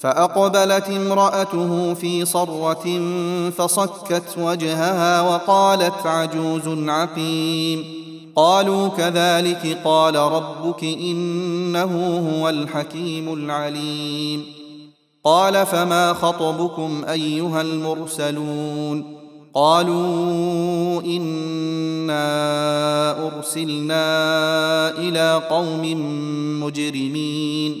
فأقبلت امرأته في صرة فصكت وجهها وقالت عجوز عقيم. قالوا كذلك قال ربك إنه هو الحكيم العليم. قال فما خطبكم أيها المرسلون؟ قالوا إنا أرسلنا إلى قوم مجرمين.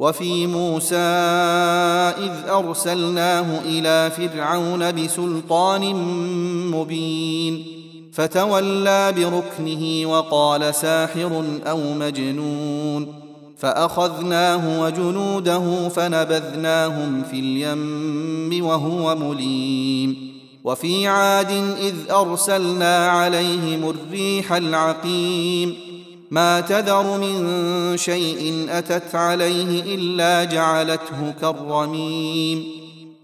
وفي موسى إذ أرسلناه إلى فرعون بسلطان مبين فتولى بركنه وقال ساحر أو مجنون فأخذناه وجنوده فنبذناهم في اليم وهو مليم. وفي عاد إذ أرسلنا عليهم الريح العقيم ما تذر من شيء أتت عليه إلا جعلته كالرميم.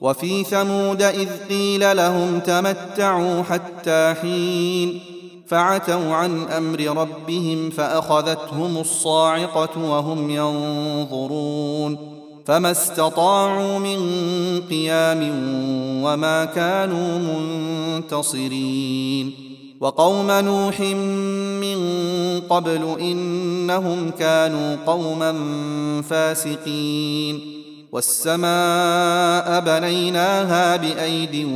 وفي ثمود إذ قيل لهم تمتعوا حتى حين فعتوا عن أمر ربهم فأخذتهم الصاعقة وهم ينظرون. فما استطاعوا من قيام وما كانوا منتصرين. وقوم نوح من قبل إنهم كانوا قوما فاسقين. والسماء بنيناها بأيد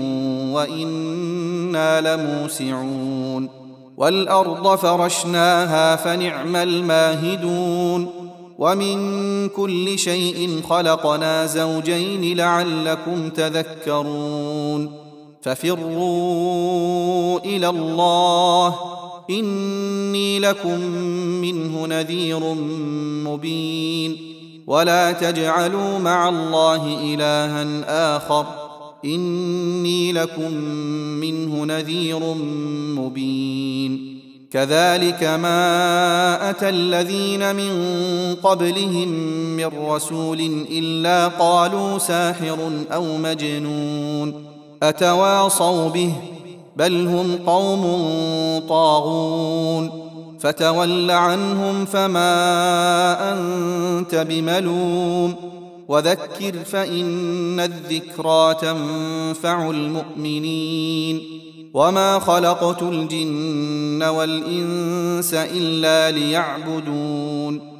وإنا لموسعون. والأرض فرشناها فنعم الماهدون. ومن كل شيء خلقنا زوجين لعلكم تذكرون. ففروا إلى الله. إني لكم منه نذير مبين. ولا تجعلوا مع الله إلها آخر. إني لكم منه نذير مبين. كذلك ما أتى الذين من قبلهم من رسول إلا قالوا ساحر أو مجنون. أتواصوا به بل هم قوم طاغون فتول عنهم فما أنت بملوم وذكر فإن الذكرى تنفع المؤمنين وما خلقت الجن والإنس إلا ليعبدون